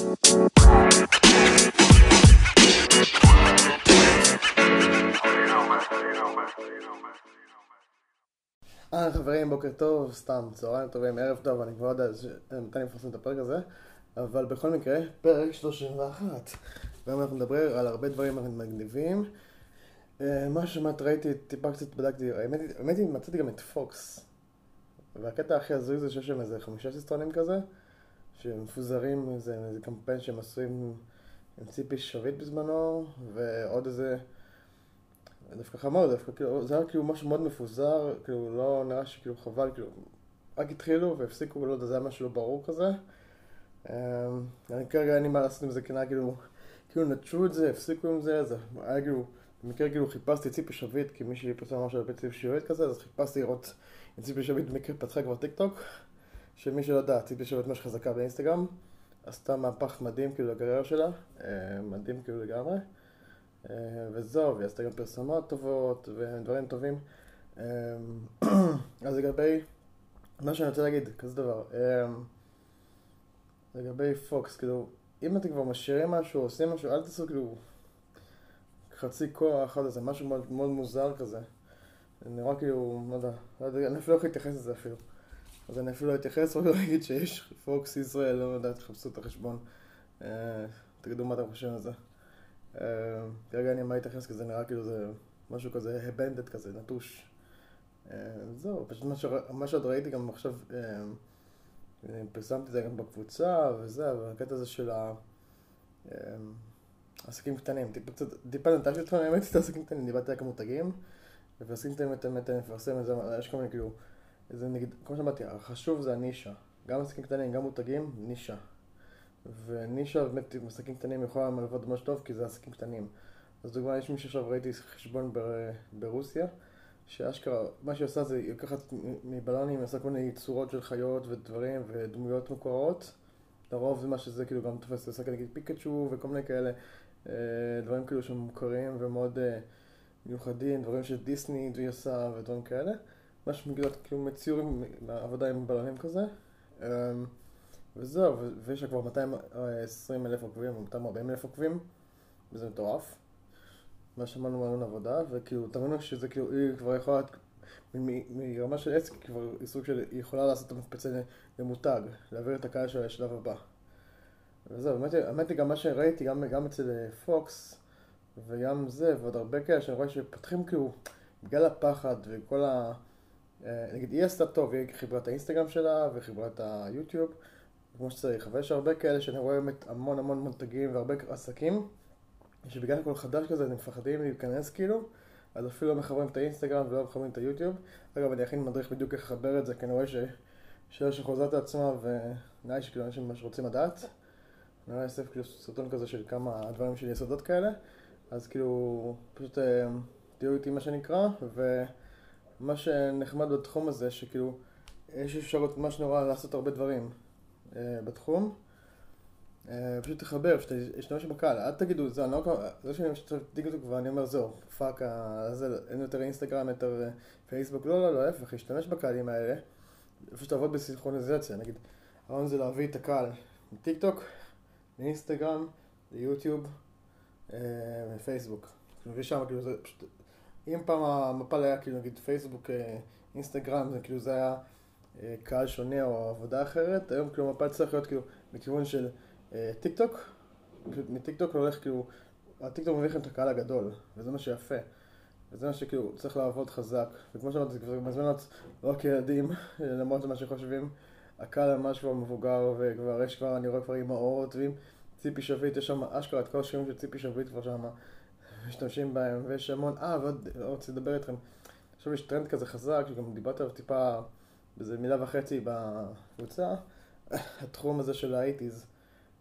אה, חברים, בוקר טוב, סתם, צהריים טובים, ערב טוב, אני כבר לא יודע מתי אני מפרסם את הפרק הזה, אבל בכל מקרה, פרק 31. והיום אנחנו נדבר על הרבה דברים מגניבים. אה, מה שמעט ראיתי, טיפה קצת בדקתי, האמת היא, מצאתי גם את פוקס. והקטע הכי הזוי זה שיש שם איזה חמישה סרטונים כזה, שמפוזרים, איזה, איזה קמפיין שהם עשויים עם ציפי שביט בזמנו, ועוד איזה... דווקא חמור, דווקא כאילו, זה היה כאילו משהו מאוד מפוזר, כאילו לא נראה שכאילו חבל, כאילו, רק התחילו והפסיקו, ולא יודע, זה היה משהו לא ברור כזה. אמ, אני כרגע אין לי מה לעשות עם זה, כי נראה כאילו, כאילו נטשו את זה, הפסיקו עם זה, זה היה כאילו, במקרה כאילו חיפשתי ציפי שביט, כי מישהי פרסם משהו על ציפי שביט כזה, אז חיפשתי לראות אם ציפי שביט במקרה פתחה כבר טיק טוק, שמי שלא יודע, ציפי שביט ממש חזקה באינסטגרם, עשתה מהפך מדהים כאילו לקריירה שלה, אה, מדהים כאילו לגמרי. אה, וזהו, והיא עשתה גם פרסומות טובות ודברים טובים. אה, אז לגבי, מה שאני רוצה להגיד, כזה דבר, לגבי פוקס, כאילו, אם אתם כבר משאירים משהו, עושים משהו, אל תעשו כאילו חצי כוח, לא יודע, זה משהו מאוד, מאוד מוזר כזה. נראה כאילו, לא לא יודע, אני אפילו לא יכול להתייחס לזה אפילו. אז אני אפילו לא אתייחס, רק להגיד שיש פוקס ישראל, לא יודע, תחפשו את החשבון. תגידו מה אתם חושבים על זה. אה, כרגע אני מה להתייחס כי זה נראה כאילו זה משהו כזה הבנדד כזה, נטוש. אה, זהו, פשוט מה שעוד ראיתי גם עכשיו, אה, פרסמתי את זה גם בקבוצה וזה, אבל הקטע הזה של העסקים קטנים, טיפה נטשתי אותך, האמת את העסקים קטנים, דיברתי רק מותגים, ועסקים קטנים באמת מפרסם את זה, יש כל מיני כאילו, זה נגיד, כמו שאמרתי, החשוב זה הנישה, גם עסקים קטנים, גם מותגים, נישה. ונישה באמת עם עסקים קטנים יכולה לעבוד ממש טוב כי זה עסקים קטנים. אז דוגמא, יש מישהו עכשיו ראיתי חשבון בר, ברוסיה, שאשכרה, מה שהיא עושה זה היא לוקחת מבלונים, היא עושה כל מיני צורות של חיות ודברים ודמויות מקוררות. לרוב זה מה שזה כאילו גם תופס, היא עושה נגיד פיקצ'ו וכל מיני כאלה אה, דברים כאילו שמוכרים ומאוד אה, מיוחדים, דברים של דיסני היא עושה ודברים כאלה. ממש מגיעות כאילו מציורים, עבודה עם בלונים כזה. אה, וזהו, ויש לה כבר 220 אלף עוקבים, או 240 אלף עוקבים, וזה מטורף. מה שמענו מעלון עבודה, וכאילו, תבינו שזה כאילו, היא כבר יכולה, מרמה של עסק, כבר היא סוג של, היא יכולה לעשות את המקפצה למותג, להעביר את הקהל שלה לשלב הבא. וזהו, האמת היא גם מה שראיתי, גם, גם אצל אה, פוקס, וגם זה, ועוד הרבה כאלה, שאני רואה שפותחים כאילו, בגלל הפחד וכל ה... אה, נגיד, היא עשתה טוב, היא חיברה את האינסטגרם שלה, וחיברה את היוטיוב. כמו שצריך, אבל יש הרבה כאלה שאני רואה באמת המון המון מותגים והרבה עסקים, שבגלל הכל חדש כזה הם מפחדים להיכנס כאילו, אז אפילו לא מחברים את האינסטגרם ולא מחברים את היוטיוב. אגב, אני אכין מדריך בדיוק איך לחבר את זה, כי אני רואה שאלה שחוזרת לעצמה ונראה לי שכאילו אנשים ממש רוצים לדעת. אני רואה אסף כאילו סרטון כזה של כמה דברים של יסודות כאלה, אז כאילו פשוט אה, תהיו איתי מה שנקרא, ומה שנחמד בתחום הזה שכאילו יש אפשרות ממש נורא לעשות הרבה דברים. אה, בתחום. אה, פשוט תחבר, שתשתמש בקהל, אל תגידו, זה, אני לא, זה שאני משתתף טיקטוק ואני אומר זהו, fuck, אין יותר אינסטגרם, יותר אה, פייסבוק, לא, לא, לא, להפך, להשתמש בקהלים האלה, פשוט לעבוד בסינכרוניזציה, נגיד, הרעיון זה להביא את הקהל מטיקטוק, לאינסטגרם, ליוטיוב, לפייסבוק. כאילו, שם, כאילו, זה פשוט, אם פעם המפל היה כאילו, נגיד, פייסבוק, אינסטגרם, זה כאילו, זה היה... אה, קהל שונה או עבודה אחרת, היום כאילו המפל צריך להיות כאילו מכיוון של אה, טיק טוק, מטיק טוק הולך כאילו, הטיק טוק מביא לכם את הקהל הגדול, וזה מה שיפה. וזה מה שכאילו צריך לעבוד חזק, וכמו שאמרתי, זה כבר מזמן לא לילדים, למרות מה שחושבים, הקהל ממש כבר מבוגר, וכבר יש כבר, אני רואה כבר אימהות, ועם ציפי שביט, יש שם אשכרה את כל השירים של ציפי שביט כבר שם משתמשים בהם, ויש המון, אה, ועוד רוצה לדבר איתכם, עכשיו יש טרנד כזה חזק, שגם דיברתי עליו טיפה וזה מילה וחצי בקבוצה, התחום הזה של ה eighties.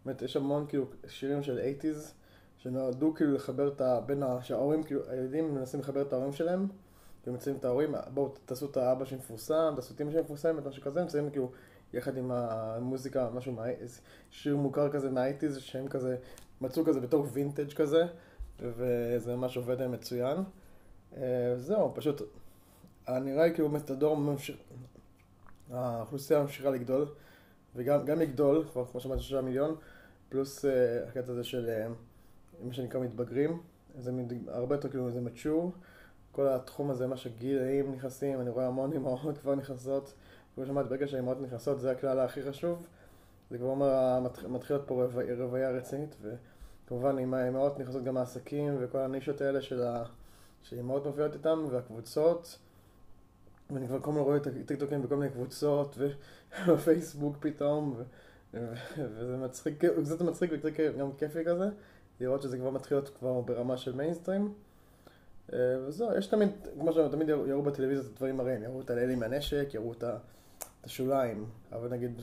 באמת, יש המון כאילו שירים של eighties, שנועדו כאילו לחבר את ה... בין ה... שההורים, כאילו, הילדים מנסים לחבר את ההורים שלהם, ומציעים את ההורים, בואו תעשו את האבא שמפורסם, תעשו את אמא שמפורסמת, משהו כזה, מציעים כאילו יחד עם המוזיקה, משהו, מה... שיר מוכר כזה מה eighties, שהם כזה, מצאו כזה בתור וינטג' כזה, וזה ממש עובד להם מצוין. אה, זהו, פשוט, נראה לי כאילו באמת הדור ממשיך, האוכלוסייה ממשיכה לגדול, וגם לגדול, כבר כמו שאמרתי, שישה מיליון, פלוס אה, הקטע הזה של אה, מה שנקרא מתבגרים, זה הרבה יותר כאילו זה mature, כל התחום הזה, מה שגילאים נכנסים, אני רואה המון אמהות כבר נכנסות, כמו שאמרתי, ברגע שהאמהות נכנסות זה הכלל הכי חשוב, זה כבר אומר, מת- מתחיל להיות פה רוויה רצינית, וכמובן עם האמהות נכנסות גם העסקים וכל הנישות האלה של ה... שאמהות מופיעות איתם, והקבוצות, ואני כבר כל הזמן רואה את הטיקטוקים בכל מיני קבוצות, ובפייסבוק פתאום, ו... וזה מצחיק, זה קצת מצחיק וקצת גם כיפי כזה, לראות שזה כבר מתחיל להיות כבר ברמה של מיינסטרים. אה, וזהו, יש תמיד, כמו שאומרים, תמיד יראו בטלוויזיה את הדברים הרעים, יראו את האלה עם הנשק, יראו את השוליים, אבל נגיד,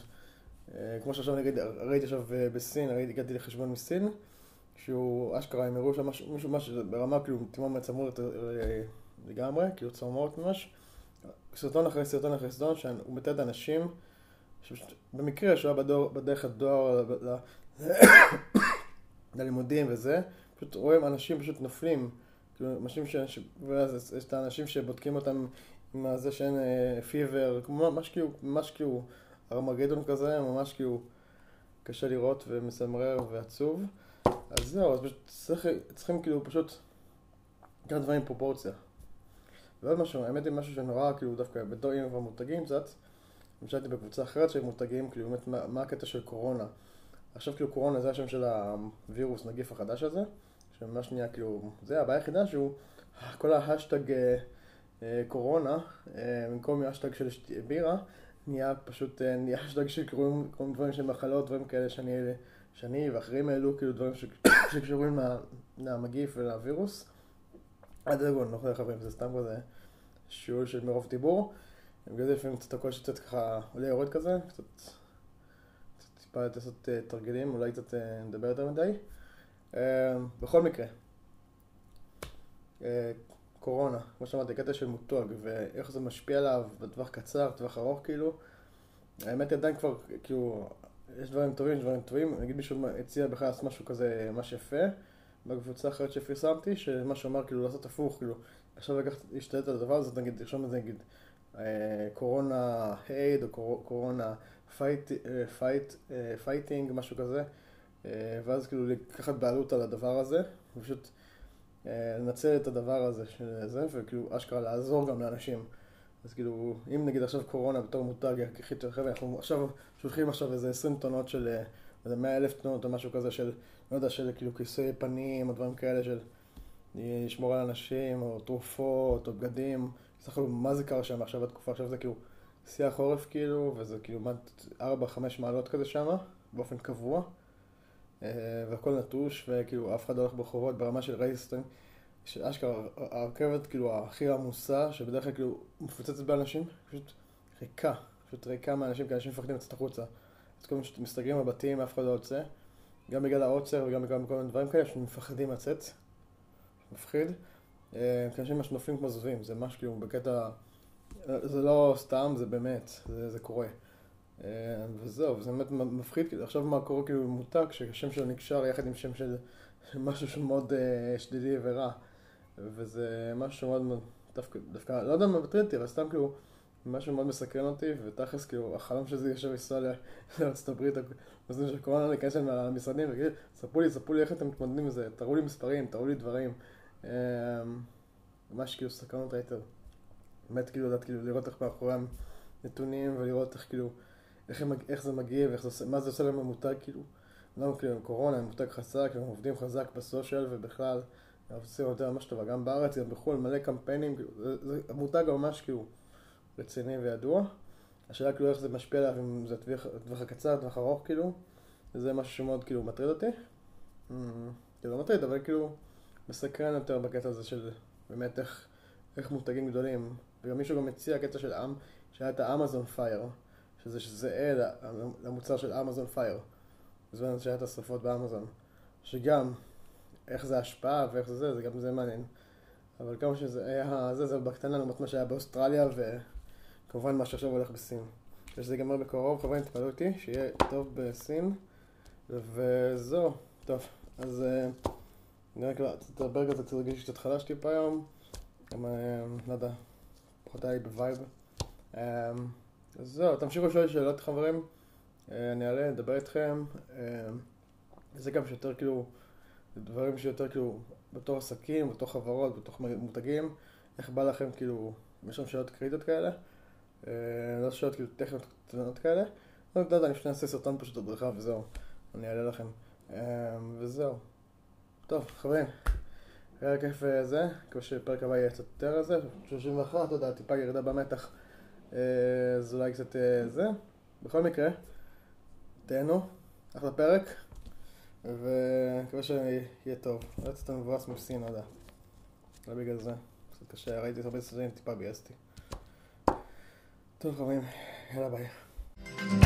אה, כמו שעכשיו נגיד, ראיתי עכשיו אה, בסין, ראיתי, הגעתי לחשבון מסין, שהוא אשכרה, הם הראו שם משהו, משהו, ברמה כאילו תימום צמוד אה, לגמרי, כאילו צמרמורת ממש, סרטון אחרי סרטון אחרי סרטון, שהוא מתעד אנשים, במקרה שהוא היה בדור, בדרך הדואר ללימודים וזה, פשוט רואים אנשים פשוט נופלים, כאילו אנשים ש... ואז יש את האנשים שבודקים אותם עם זה שאין פיבר, ממש כאילו, ממש כאילו ארמגדון כזה, ממש כאילו קשה לראות ומסמרר ועצוב. אז זהו, אז פשוט צריך, צריכים כאילו פשוט לקחת דברים עם פרופורציה. ועוד משהו, האמת היא משהו שנורא כאילו דווקא בתור כבר מותגים קצת, נשאלתי בקבוצה אחרת של מותגים, כאילו באמת מה, מה הקטע של קורונה. עכשיו כאילו קורונה זה השם של הווירוס, נגיף החדש הזה, שממש נהיה כאילו, זה הבעיה היחידה שהוא, כל ההאשטג אה, אה, קורונה, אה, במקום האשטג של בירה, נהיה פשוט, אה, נהיה האשטג שקוראים דברים של מחלות, דברים כאלה שאני, שאני ואחרים העלו כאילו דברים ש- שקשורים למגיף ולווירוס. אל תדאגו, אני לא יכול לחברים, זה סתם כזה שיעול של מרוב דיבור. בגלל זה לפעמים קצת הקושי קצת ככה עולה יורד כזה, קצת, טיפה לעשות אה, תרגילים, אולי קצת אה, נדבר יותר מדי. בכל מקרה, קורונה, כמו שאמרתי, קטע של מותג, ואיך זה משפיע עליו בטווח קצר, טווח ארוך כאילו. האמת היא עדיין כבר, כאילו, יש דברים טובים, יש דברים טובים. נגיד מישהו הציע בכלל לעשות משהו כזה, ממש יפה, בקבוצה אחרת שפרסמתי, שמה שאמר כאילו לעשות הפוך, כאילו, עכשיו לקחת, להשתלט על הדבר הזה, נגיד, לרשום את זה נגיד, אה, corona hate, או קור- corona fight, אה, fight, אה, fighting, משהו כזה, ואז כאילו לקחת בעלות על הדבר הזה, ופשוט לנצל את הדבר הזה של זה, וכאילו אשכרה לעזור גם לאנשים. אז כאילו, אם נגיד עכשיו קורונה בתור מותג, הכי טוב, חבר'ה, אנחנו עכשיו שולחים עכשיו איזה 20 טונות של, אה, איזה 100 אלף טונות או משהו כזה של, לא יודע, של כאילו כיסוי פנים או דברים כאלה של לשמור על אנשים, או תרופות, או בגדים. סך הכל, מה זה קרה שם עכשיו בתקופה? עכשיו זה כאילו שיא החורף כאילו, וזה כאילו 4-5 מעלות כזה שם, באופן קבוע. אה, והכל נטוש, וכאילו אף אחד לא הולך ברחובות ברמה של רייסטרים. שאשכרה, הרכבת כאילו הכי עמוסה, שבדרך כלל כאילו מפוצצת באנשים, פשוט ריקה, פשוט ריקה מאנשים, כי אנשים מפחדים לצאת החוצה. אז כל מיני מסתגרים בבתים, אף אחד לא יוצא. גם בגלל העוצר וגם בגלל כל מיני דברים כאלה, שמפחדים לצאת. מפחיד. אה, כי אנשים ממש נופלים כמו זבובים, זה ממש כאילו בקטע... זה לא סתם, זה באמת, זה, זה קורה. אה, וזהו, וזה באמת מפחיד, עכשיו מה קורה כאילו מותג, שהשם שלו נקשר יחד עם שם של משהו שהוא מאוד אה, שלילי ורע. וזה משהו מאוד מאוד, דווקא, לא יודע מה מטריד אותי, אבל סתם כאילו, משהו מאוד מסקרן אותי, ותכלס כאילו, החלום שלי יושב לנסוע לארצות הברית, בזמן של קורונה, להיכנס להם למשרדים, ולהגיד, ספרו לי, ספרו לי איך אתם מתמודדים עם זה, תראו לי מספרים, תראו לי דברים. אה, ממש כאילו סקרנות היתר. באמת כאילו לדעת כאילו לראות איך מאחורי הנתונים ולראות איך כאילו איך, הם, איך זה מגיע ואיך זה עושה, מה זה עושה להם המותג כאילו. למה כאילו קורונה, הם מותג חזק, הם עובדים חזק בסושיאל ובכלל, הם עושים יותר ממש טובה, גם בארץ, גם בחו"ל, מלא קמפיינים, כאילו, זה, זה, המותג ממש כאילו רציני וידוע. השאלה כאילו איך זה משפיע עליו, אם זה טווח, טווח הקצר, טווח ארוך כאילו, וזה משהו שמאוד כאילו מטריד אותי. כאילו לא מטריד, אבל כאילו מסקרן יותר בקטע הזה של באמת איך, איך מותגים גדולים. וגם מישהו גם הציע קטע של עם, שהיה את האמזון פייר, שזה זהה למוצר של אמזון פייר. בזמן שהיה את השרפות באמזון. שגם, איך זה השפעה ואיך זה זה, זה גם זה מעניין. אבל כמה שזה היה, זה, זה בקטנה לעומת מה שהיה באוסטרליה, וכמובן מה שעכשיו הולך בסין. ושזה ייגמר בקרוב, חברים, תתפלאו אותי, שיהיה טוב בסין. וזהו, טוב, אז נראה כבר, תדבר כזה, קצת רגיש קצת חלש טיפה היום. גם, לא יודע, פחות היה לי ב vibe. אז זהו, תמשיכו לשאול שאלות חברים. אני אעלה, אדבר איתכם. וזה גם שיותר כאילו, דברים שיותר כאילו, בתור עסקים, בתור חברות, בתוך מותגים, איך בא לכם כאילו, יש שם שאלות קריטיות כאלה, אה, לא שאלות כאילו טכניות קטנות כאלה, לא יודע, אני פשוט אעשה סרטון פשוט הדרכה וזהו, אני אעלה לכם, אה, וזהו. טוב, חברים, היה כיף אה, זה, מקווה שפרק הבא יהיה קצת יותר זה, 31, אתה יודע, טיפה ירידה במתח, אז אולי קצת זה. בכל מקרה, תהנו, אחלה פרק, ומקווה שיהיה טוב. לא יצאת מבואס מסין, לא יודע. לא בגלל זה. קצת קשה, ראיתי הרבה סרטים, טיפה ביאסתי. טוב חברים, יאללה ביי.